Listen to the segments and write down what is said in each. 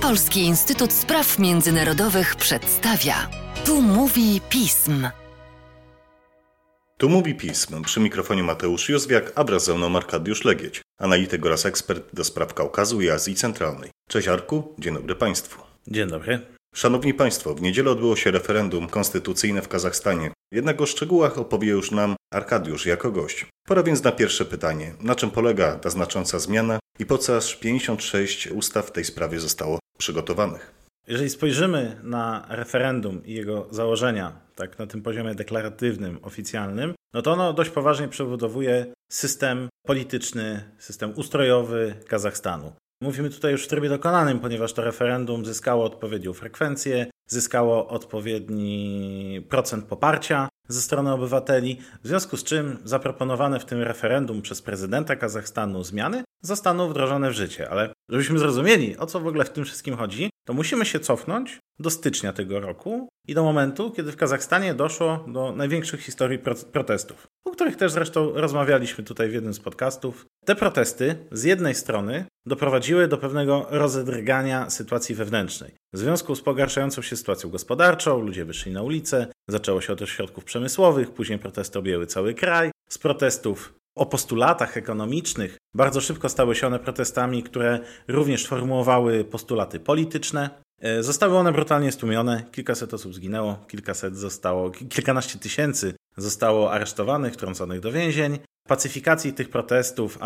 Polski Instytut Spraw Międzynarodowych przedstawia. Tu mówi pism. Tu mówi pism. Przy mikrofonie Mateusz Józwiak, a wraz ze mną Arkadiusz Legieć, analityk oraz ekspert do spraw Kaukazu i Azji Centralnej. Cześć Arku, dzień dobry Państwu. Dzień dobry. Szanowni Państwo, w niedzielę odbyło się referendum konstytucyjne w Kazachstanie. Jednak o szczegółach opowie już nam Arkadiusz jako gość. Pora więc na pierwsze pytanie. Na czym polega ta znacząca zmiana i po co aż 56 ustaw w tej sprawie zostało przygotowanych? Jeżeli spojrzymy na referendum i jego założenia, tak na tym poziomie deklaratywnym, oficjalnym, no to ono dość poważnie przebudowuje system polityczny, system ustrojowy Kazachstanu. Mówimy tutaj już w trybie dokonanym, ponieważ to referendum zyskało odpowiednią frekwencję, zyskało odpowiedni procent poparcia ze strony obywateli, w związku z czym zaproponowane w tym referendum przez prezydenta Kazachstanu zmiany zostaną wdrożone w życie. Ale żebyśmy zrozumieli, o co w ogóle w tym wszystkim chodzi, to musimy się cofnąć do stycznia tego roku i do momentu, kiedy w Kazachstanie doszło do największych historii protestów, których też zresztą rozmawialiśmy tutaj w jednym z podcastów. Te protesty z jednej strony doprowadziły do pewnego rozedrgania sytuacji wewnętrznej. W związku z pogarszającą się sytuacją gospodarczą, ludzie wyszli na ulicę, zaczęło się od ośrodków przemysłowych, później protesty objęły cały kraj. Z protestów o postulatach ekonomicznych bardzo szybko stały się one protestami, które również formułowały postulaty polityczne. E, zostały one brutalnie stłumione, kilkaset osób zginęło, kilkaset zostało, kilkanaście tysięcy zostało aresztowanych, wtrąconych do więzień. Pacyfikacji tych protestów,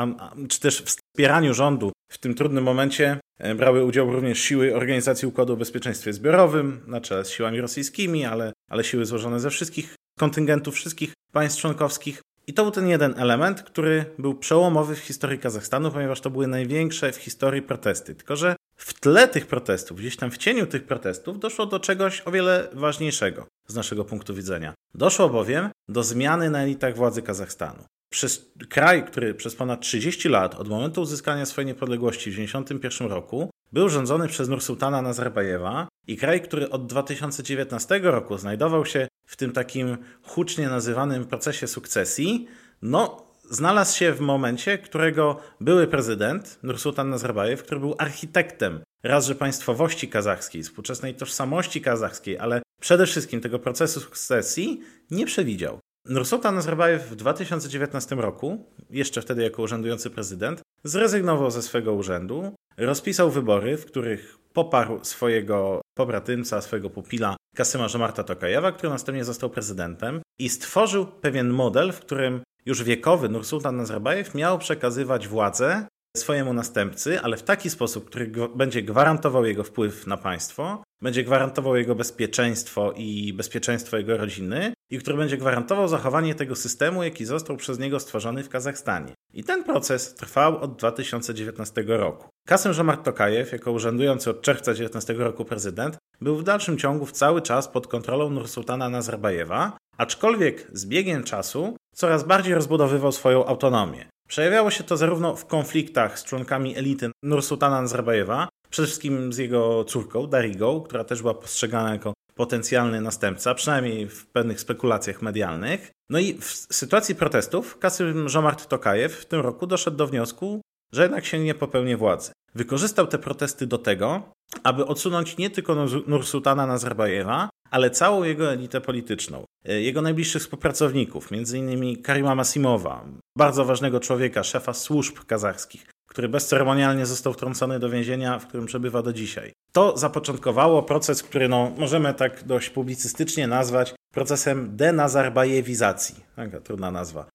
czy też wspieraniu rządu w tym trudnym momencie e, brały udział również siły Organizacji Układu o Bezpieczeństwie Zbiorowym, na czele z siłami rosyjskimi, ale, ale siły złożone ze wszystkich kontyngentów wszystkich państw członkowskich. I to był ten jeden element, który był przełomowy w historii Kazachstanu, ponieważ to były największe w historii protesty. Tylko, że w tle tych protestów, gdzieś tam w cieniu tych protestów, doszło do czegoś o wiele ważniejszego z naszego punktu widzenia. Doszło bowiem do zmiany na elitach władzy Kazachstanu. Przez kraj, który przez ponad 30 lat od momentu uzyskania swojej niepodległości w 1991 roku był rządzony przez Nursultana Nazarbajewa i kraj, który od 2019 roku znajdował się w tym takim hucznie nazywanym procesie sukcesji, no znalazł się w momencie, którego były prezydent Nursultan Nazarbajew, który był architektem raz, że państwowości kazachskiej, współczesnej tożsamości kazachskiej, ale przede wszystkim tego procesu sukcesji nie przewidział. Nursultan Nazarbajew w 2019 roku, jeszcze wtedy jako urzędujący prezydent, zrezygnował ze swego urzędu, rozpisał wybory, w których poparł swojego pobratymca, swojego pupila Kasyma Żomarta Tokajewa, który następnie został prezydentem i stworzył pewien model, w którym już wiekowy Nursultan Nazarbajew miał przekazywać władzę swojemu następcy, ale w taki sposób, który będzie gwarantował jego wpływ na państwo, będzie gwarantował jego bezpieczeństwo i bezpieczeństwo jego rodziny i który będzie gwarantował zachowanie tego systemu, jaki został przez niego stworzony w Kazachstanie. I ten proces trwał od 2019 roku. Kasem Żomart Tokajew, jako urzędujący od czerwca 2019 roku prezydent, był w dalszym ciągu w cały czas pod kontrolą Nursultana Nazarbajewa, aczkolwiek z biegiem czasu coraz bardziej rozbudowywał swoją autonomię. Przejawiało się to zarówno w konfliktach z członkami elity Nursultana Nazarbajewa, przede wszystkim z jego córką Darigą, która też była postrzegana jako potencjalny następca, przynajmniej w pewnych spekulacjach medialnych. No i w sytuacji protestów Kasym Żomart Tokajew w tym roku doszedł do wniosku, że jednak się nie popełni władzy. Wykorzystał te protesty do tego, aby odsunąć nie tylko Nursultana Nazarbajewa, ale całą jego elitę polityczną, e, jego najbliższych współpracowników, m.in. Karima Masimowa, bardzo ważnego człowieka, szefa służb kazachskich, który bezceremonialnie został wtrącony do więzienia, w którym przebywa do dzisiaj. To zapoczątkowało proces, który no, możemy tak dość publicystycznie nazwać procesem denazarbajewizacji. Taka trudna nazwa.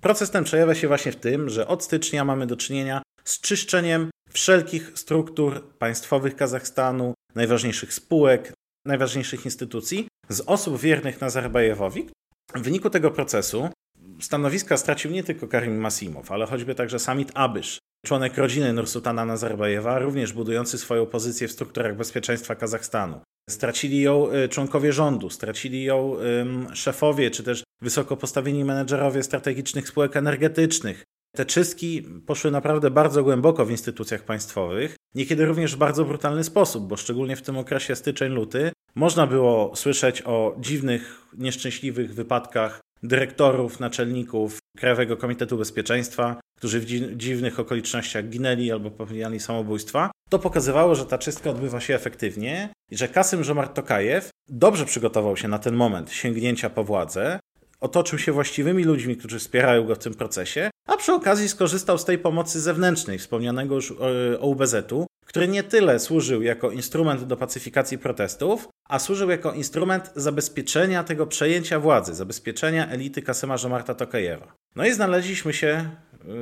Proces ten przejawia się właśnie w tym, że od stycznia mamy do czynienia z czyszczeniem wszelkich struktur państwowych Kazachstanu, najważniejszych spółek, najważniejszych instytucji z osób wiernych Nazarbajewowi. W wyniku tego procesu stanowiska stracił nie tylko Karim Masimow, ale choćby także Samit Abysz, członek rodziny Nursultana Nazarbajewa, również budujący swoją pozycję w strukturach bezpieczeństwa Kazachstanu. Stracili ją y, członkowie rządu, stracili ją szefowie czy też wysoko postawieni menedżerowie strategicznych spółek energetycznych. Te czystki poszły naprawdę bardzo głęboko w instytucjach państwowych, niekiedy również w bardzo brutalny sposób, bo szczególnie w tym okresie styczeń-luty można było słyszeć o dziwnych, nieszczęśliwych wypadkach dyrektorów, naczelników Krajowego Komitetu Bezpieczeństwa, którzy w dziwnych okolicznościach ginęli albo popełniali samobójstwa, to pokazywało, że ta czystka odbywa się efektywnie i że Kasym Żomart Tokajew dobrze przygotował się na ten moment sięgnięcia po władzę, otoczył się właściwymi ludźmi, którzy wspierają go w tym procesie, a przy okazji skorzystał z tej pomocy zewnętrznej, wspomnianego już e, OUBZ-u, który nie tyle służył jako instrument do pacyfikacji protestów, a służył jako instrument zabezpieczenia tego przejęcia władzy, zabezpieczenia elity Kasyma Marta Tokajewa. No i znaleźliśmy się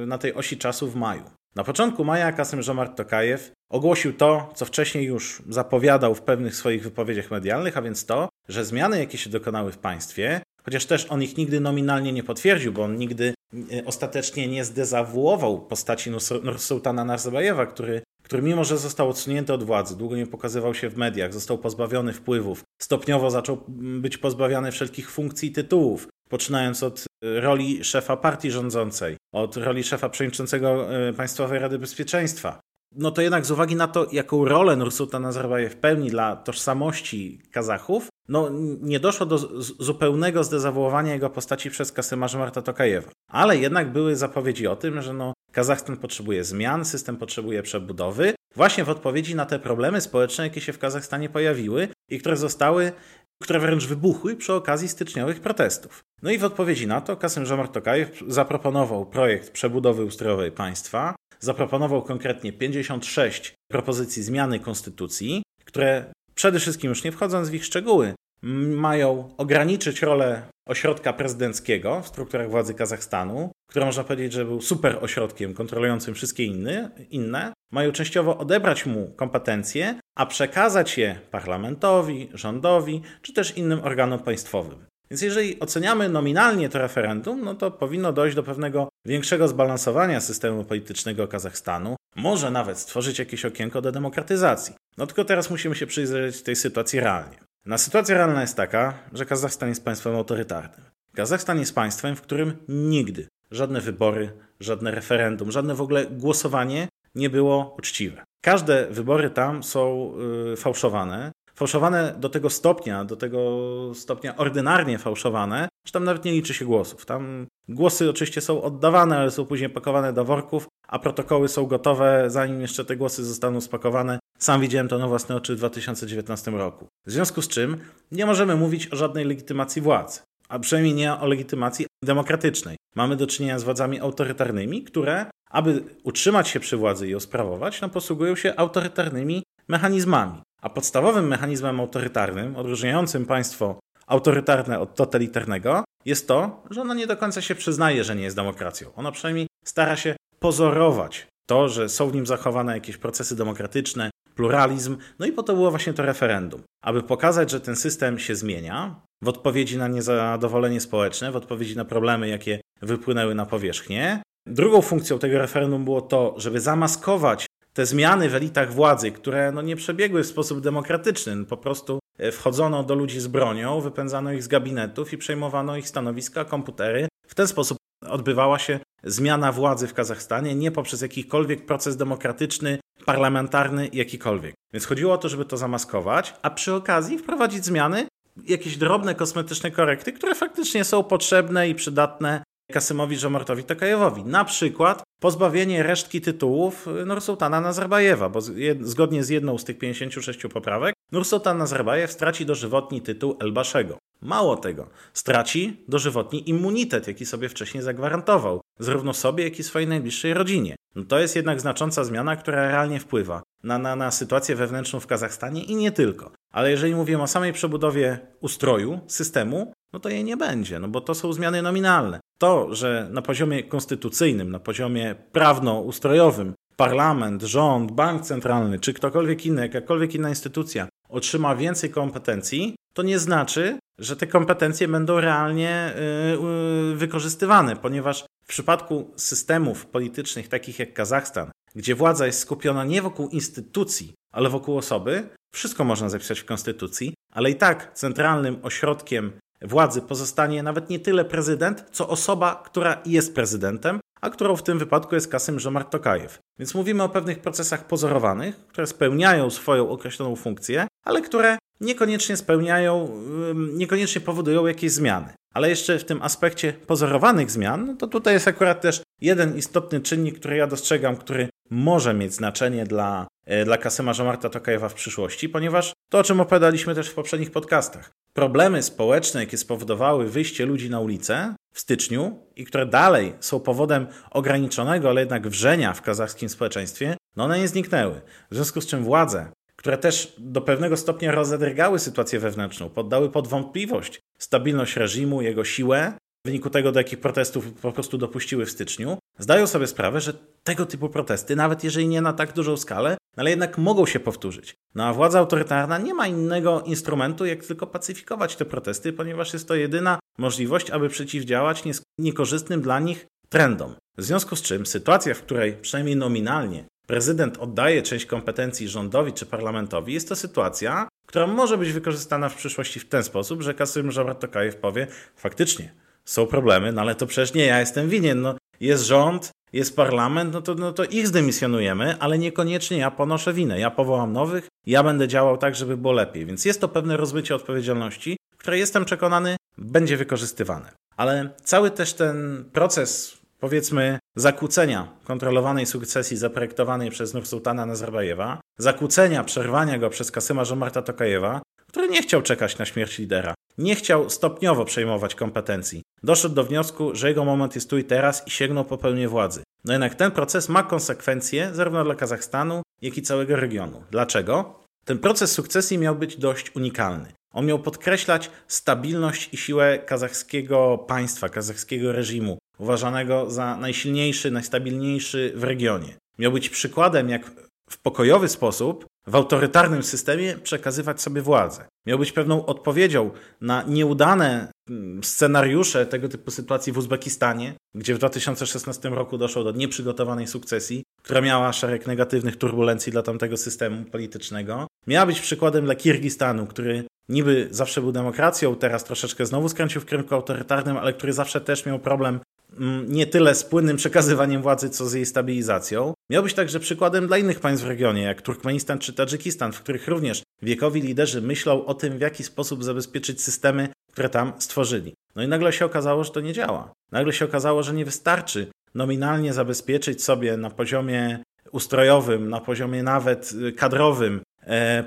y, na tej osi czasu w maju. Na początku maja Kasym Żomart Tokajew ogłosił to, co wcześniej już zapowiadał w pewnych swoich wypowiedziach medialnych, a więc to, że zmiany, jakie się dokonały w państwie, chociaż też on ich nigdy nominalnie nie potwierdził, bo on nigdy y, ostatecznie nie zdezawuował postaci Nursultana Nazarbajewa, który który mimo, że został odsunięty od władzy, długo nie pokazywał się w mediach, został pozbawiony wpływów, stopniowo zaczął być pozbawiany wszelkich funkcji i tytułów, poczynając od e, roli szefa partii rządzącej, od roli szefa przewodniczącego e, Państwowej Rady Bezpieczeństwa. No to jednak z uwagi na to, jaką rolę Nursultan Nazarbajew pełni dla tożsamości Kazachów, no nie doszło do zupełnego zdezawuowania jego postaci przez Kasyma Marta Tokajewa. Ale jednak były zapowiedzi o tym, że no Kazachstan potrzebuje zmian, system potrzebuje przebudowy, właśnie w odpowiedzi na te problemy społeczne, jakie się w Kazachstanie pojawiły i które zostały, które wręcz wybuchły przy okazji styczniowych protestów. No i w odpowiedzi na to Kasym Żomar Tokajew zaproponował projekt przebudowy ustrojowej państwa, zaproponował konkretnie 56 propozycji zmiany konstytucji, które przede wszystkim już nie wchodząc w ich szczegóły, mają ograniczyć rolę ośrodka prezydenckiego w strukturach władzy Kazachstanu, który można powiedzieć, że był super ośrodkiem kontrolującym wszystkie inne, inne, mają częściowo odebrać mu kompetencje, a przekazać je parlamentowi, rządowi czy też innym organom państwowym. Więc jeżeli oceniamy nominalnie to referendum, no to powinno dojść do pewnego większego zbalansowania systemu politycznego Kazachstanu, może nawet stworzyć jakieś okienko do demokratyzacji. No tylko teraz musimy się przyjrzeć tej sytuacji realnie. Na sytuacja realna jest taka, że Kazachstan jest państwem autorytarnym. Kazachstan jest państwem, w którym nigdy żadne wybory, żadne referendum, żadne w ogóle głosowanie nie było uczciwe. Każde wybory tam są yy, fałszowane. Fałszowane do tego stopnia, do tego stopnia ordynarnie fałszowane, że tam nawet nie liczy się głosów. Tam głosy oczywiście są oddawane, ale są później pakowane do worków, a protokoły są gotowe, zanim jeszcze te głosy zostaną spakowane. Sam widziałem to na własne oczy w 2019 roku. W związku z czym nie możemy mówić o żadnej legitymacji władz, a przynajmniej nie o legitymacji demokratycznej. Mamy do czynienia z władzami autorytarnymi, które, aby utrzymać się przy władzy i ją sprawować, no posługują się autorytarnymi mechanizmami. A podstawowym mechanizmem autorytarnym, odróżniającym państwo autorytarne od totalitarnego, jest to, że ono nie do końca się przyznaje, że nie jest demokracją. Ono przynajmniej stara się pozorować to, że są w nim zachowane jakieś procesy demokratyczne, pluralizm, no i po to było właśnie to referendum. Aby pokazać, że ten system się zmienia w odpowiedzi na niezadowolenie społeczne, w odpowiedzi na problemy, jakie wypłynęły na powierzchnię. Drugą funkcją tego referendum było to, żeby zamaskować te zmiany w elitach władzy, które no nie przebiegły w sposób demokratyczny, po prostu e, wchodzono do ludzi z bronią, wypędzano ich z gabinetów i przejmowano ich stanowiska, komputery. W ten sposób odbywała się zmiana władzy w Kazachstanie, nie poprzez jakikolwiek proces demokratyczny, parlamentarny, jakikolwiek. Więc chodziło o to, żeby to zamaskować, a przy okazji wprowadzić zmiany, jakieś drobne kosmetyczne korekty, które faktycznie są potrzebne i przydatne Kasymowi Żomortowi Tokajewowi. Na przykład pozbawienie resztki tytułów Nursultana Nazarbajewa, bo zgodnie z jedną z tych 56 poprawek Nursultan Nazarbajew straci dożywotni tytuł Elbaszego. Mało tego, straci dożywotni immunitet, jaki sobie wcześniej zagwarantował, zarówno sobie, jak i swojej najbliższej rodzinie. No to jest jednak znacząca zmiana, która realnie wpływa na, na, na sytuację wewnętrzną w Kazachstanie i nie tylko. Ale jeżeli mówimy o samej przebudowie ustroju, systemu, no to jej nie będzie, no bo to są zmiany nominalne. To, że na poziomie konstytucyjnym, na poziomie prawno-ustrojowym parlament, rząd, bank centralny, czy ktokolwiek inny, jakakolwiek inna instytucja otrzyma więcej kompetencji, to nie znaczy, że te kompetencje będą realnie y, y, wykorzystywane, ponieważ w przypadku systemów politycznych takich jak Kazachstan, gdzie władza jest skupiona nie wokół instytucji, ale wokół osoby, wszystko można zapisać w konstytucji, ale i tak centralnym ośrodkiem władzy pozostanie nawet nie tyle prezydent, co osoba, która jest prezydentem, a którą w tym wypadku jest Kasym Żomart Tokajew. Więc mówimy o pewnych procesach pozorowanych, które spełniają swoją określoną funkcję, ale które niekoniecznie spełniają, niekoniecznie powodują jakieś zmiany. Ale jeszcze w tym aspekcie pozorowanych zmian, no to tutaj jest akurat też jeden istotny czynnik, który ja dostrzegam, który może mieć znaczenie dla, e, dla Kasyma Marta Tokajewa w przyszłości, ponieważ to, o czym opowiadaliśmy też w poprzednich podcastach, problemy społeczne, jakie spowodowały wyjście ludzi na ulicę w styczniu i które dalej są powodem ograniczonego, ale jednak wrzenia w kazachskim społeczeństwie, no one nie zniknęły. W związku z czym władze, które też do pewnego stopnia rozedrgały sytuację wewnętrzną, poddały pod wątpliwość stabilność reżimu, jego siłę, w wyniku tego, do jakich protestów po prostu dopuściły w styczniu, zdają sobie sprawę, że tego typu protesty, nawet jeżeli nie na tak dużą skalę, ale jednak mogą się powtórzyć. No a władza autorytarna nie ma innego instrumentu, jak tylko pacyfikować te protesty, ponieważ jest to jedyna możliwość, aby przeciwdziałać niekorzystnym dla nich trendom. W związku z czym sytuacja, w której przynajmniej nominalnie prezydent oddaje część kompetencji rządowi czy parlamentowi, jest to sytuacja, która może być wykorzystana w przyszłości w ten sposób, że Kasym Żołnierz Tokajew powie faktycznie są problemy, no ale to przecież nie ja jestem winien. No, jest rząd, jest parlament, no to, no to ich zdymisjonujemy, ale niekoniecznie ja ponoszę winę. Ja powołam nowych, ja będę działał tak, żeby było lepiej. Więc jest to pewne rozmycie odpowiedzialności, które jestem przekonany będzie wykorzystywane. Ale cały też ten proces, powiedzmy, zakłócenia kontrolowanej sukcesji zaprojektowanej przez Nursultana Nazarbajewa, zakłócenia, przerwania go przez Kasyma Żomarta Tokajewa, który nie chciał czekać na śmierć lidera, nie chciał stopniowo przejmować kompetencji. Doszedł do wniosku, że jego moment jest tu i teraz i sięgnął po pełnię władzy. No jednak ten proces ma konsekwencje zarówno dla Kazachstanu, jak i całego regionu. Dlaczego? Ten proces sukcesji miał być dość unikalny. On miał podkreślać stabilność i siłę kazachskiego państwa, kazachskiego reżimu, uważanego za najsilniejszy, najstabilniejszy w regionie. Miał być przykładem, jak w pokojowy sposób w autorytarnym systemie przekazywać sobie władzę. Miał być pewną odpowiedzią na nieudane mm, scenariusze tego typu sytuacji w Uzbekistanie, gdzie w 2016 roku doszło do nieprzygotowanej sukcesji, która miała szereg negatywnych turbulencji dla tamtego systemu politycznego. Miała być przykładem dla Kirgistanu, który niby zawsze był demokracją, teraz troszeczkę znowu skręcił w kierunku autorytarnym, ale który zawsze też miał problem nie tyle z płynnym przekazywaniem władzy, co z jej stabilizacją. Miał być także przykładem dla innych państw w regionie, jak Turkmenistan czy Tadżykistan, w których również wiekowi liderzy myślą o tym, w jaki sposób zabezpieczyć systemy, które tam stworzyli. No i nagle się okazało, że to nie działa. Nagle się okazało, że nie wystarczy nominalnie zabezpieczyć sobie na poziomie ustrojowym, na poziomie nawet y, kadrowym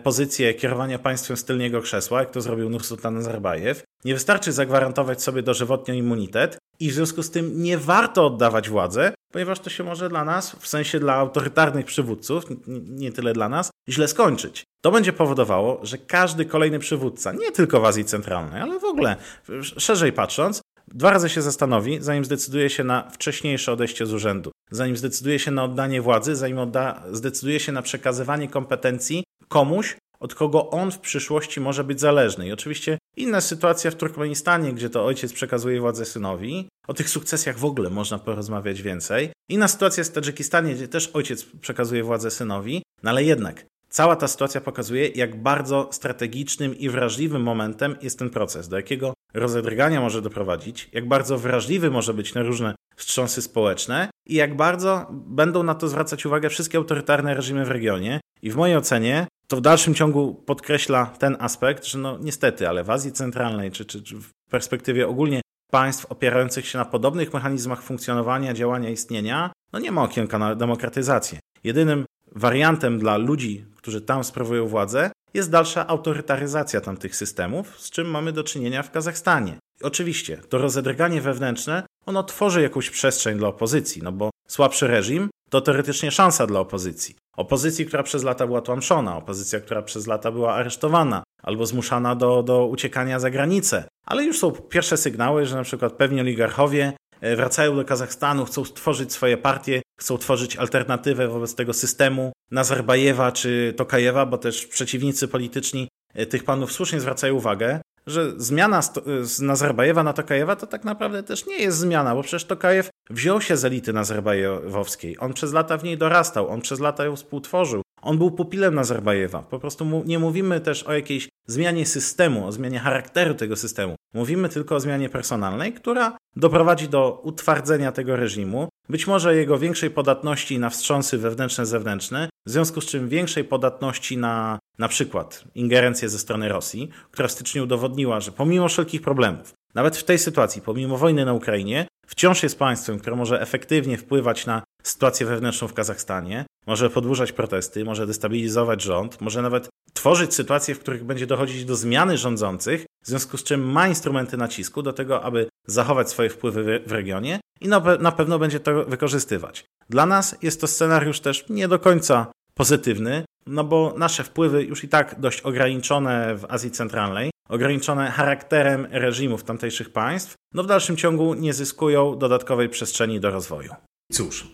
pozycję kierowania państwem z tylniego krzesła, jak to zrobił Nursultan Nazarbajew. Nie wystarczy zagwarantować sobie dożywotnio immunitet i w związku z tym nie warto oddawać władzę, ponieważ to się może dla nas, w sensie dla autorytarnych przywódców, nie tyle dla nas, źle skończyć. To będzie powodowało, że każdy kolejny przywódca, nie tylko w Azji Centralnej, ale w ogóle szerzej patrząc, dwa razy się zastanowi, zanim zdecyduje się na wcześniejsze odejście z urzędu, zanim zdecyduje się na oddanie władzy, zanim odda, zdecyduje się na przekazywanie kompetencji komuś, od kogo on w przyszłości może być zależny. I oczywiście inna sytuacja w Turkmenistanie, gdzie to ojciec przekazuje władzę synowi. O tych sukcesjach w ogóle można porozmawiać więcej. Inna sytuacja jest w Tadżykistanie, gdzie też ojciec przekazuje władzę synowi. No ale jednak cała ta sytuacja pokazuje, jak bardzo strategicznym i wrażliwym momentem jest ten proces, do jakiego rozedrgania może doprowadzić, jak bardzo wrażliwy może być na różne wstrząsy społeczne i jak bardzo będą na to zwracać uwagę wszystkie autorytarne reżimy w regionie. I w mojej ocenie to w dalszym ciągu podkreśla ten aspekt, że no niestety, ale w Azji Centralnej, czy, czy, czy w perspektywie ogólnie państw opierających się na podobnych mechanizmach funkcjonowania, działania, istnienia, no nie ma okienka na demokratyzację. Jedynym wariantem dla ludzi, którzy tam sprawują władzę, jest dalsza autorytaryzacja tamtych systemów, z czym mamy do czynienia w Kazachstanie. Oczywiście to rozedrganie wewnętrzne, ono tworzy jakąś przestrzeń dla opozycji, no bo słabszy reżim to teoretycznie szansa dla opozycji. Opozycji, która przez lata była tłamszona, opozycja, która przez lata była aresztowana albo zmuszana do, do uciekania za granicę. Ale już są pierwsze sygnały, że na przykład pewni oligarchowie e, wracają do Kazachstanu, chcą stworzyć swoje partie, chcą tworzyć alternatywę wobec tego systemu Nazarbajewa czy Tokajewa, bo też przeciwnicy polityczni e, tych panów słusznie zwracają uwagę, że zmiana z Nazarbajewa na Tokajewa to tak naprawdę też nie jest zmiana, bo przecież Tokajew wziął się z elity nazarbajewowskiej. On przez lata w niej dorastał, on przez lata ją współtworzył. On był pupilem Nazarbajewa. Po prostu mu, nie mówimy też o jakiejś zmianie systemu, o zmianie charakteru tego systemu. Mówimy tylko o zmianie personalnej, która doprowadzi do utwardzenia tego reżimu, być może jego większej podatności na wstrząsy wewnętrzne, zewnętrzne, w związku z czym większej podatności na na przykład ingerencję ze strony Rosji, która w styczniu udowodniła, że pomimo wszelkich problemów, nawet w tej sytuacji, pomimo wojny na Ukrainie, wciąż jest państwem, które może efektywnie wpływać na sytuację wewnętrzną w Kazachstanie, może podłużać protesty, może destabilizować rząd, może nawet tworzyć sytuacje, w których będzie dochodzić do zmiany rządzących, w związku z czym ma instrumenty nacisku do tego, aby zachować swoje wpływy w regionie i na, pe na pewno będzie to wykorzystywać. Dla nas jest to scenariusz też nie do końca pozytywny, no bo nasze wpływy już i tak dość ograniczone w Azji Centralnej, ograniczone charakterem reżimów tamtejszych państw, no w dalszym ciągu nie zyskują dodatkowej przestrzeni do rozwoju. Cóż,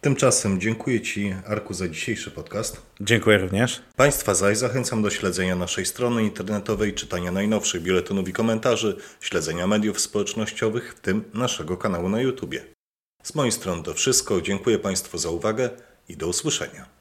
tymczasem dziękuję Ci, Arku, za dzisiejszy podcast. Dziękuję również. Państwa zaś zachęcam do śledzenia naszej strony internetowej, czytania najnowszych biuletynów i komentarzy, śledzenia mediów społecznościowych, w tym naszego kanału na YouTube. Z mojej strony to wszystko. Dziękuję Państwu za uwagę i do usłyszenia.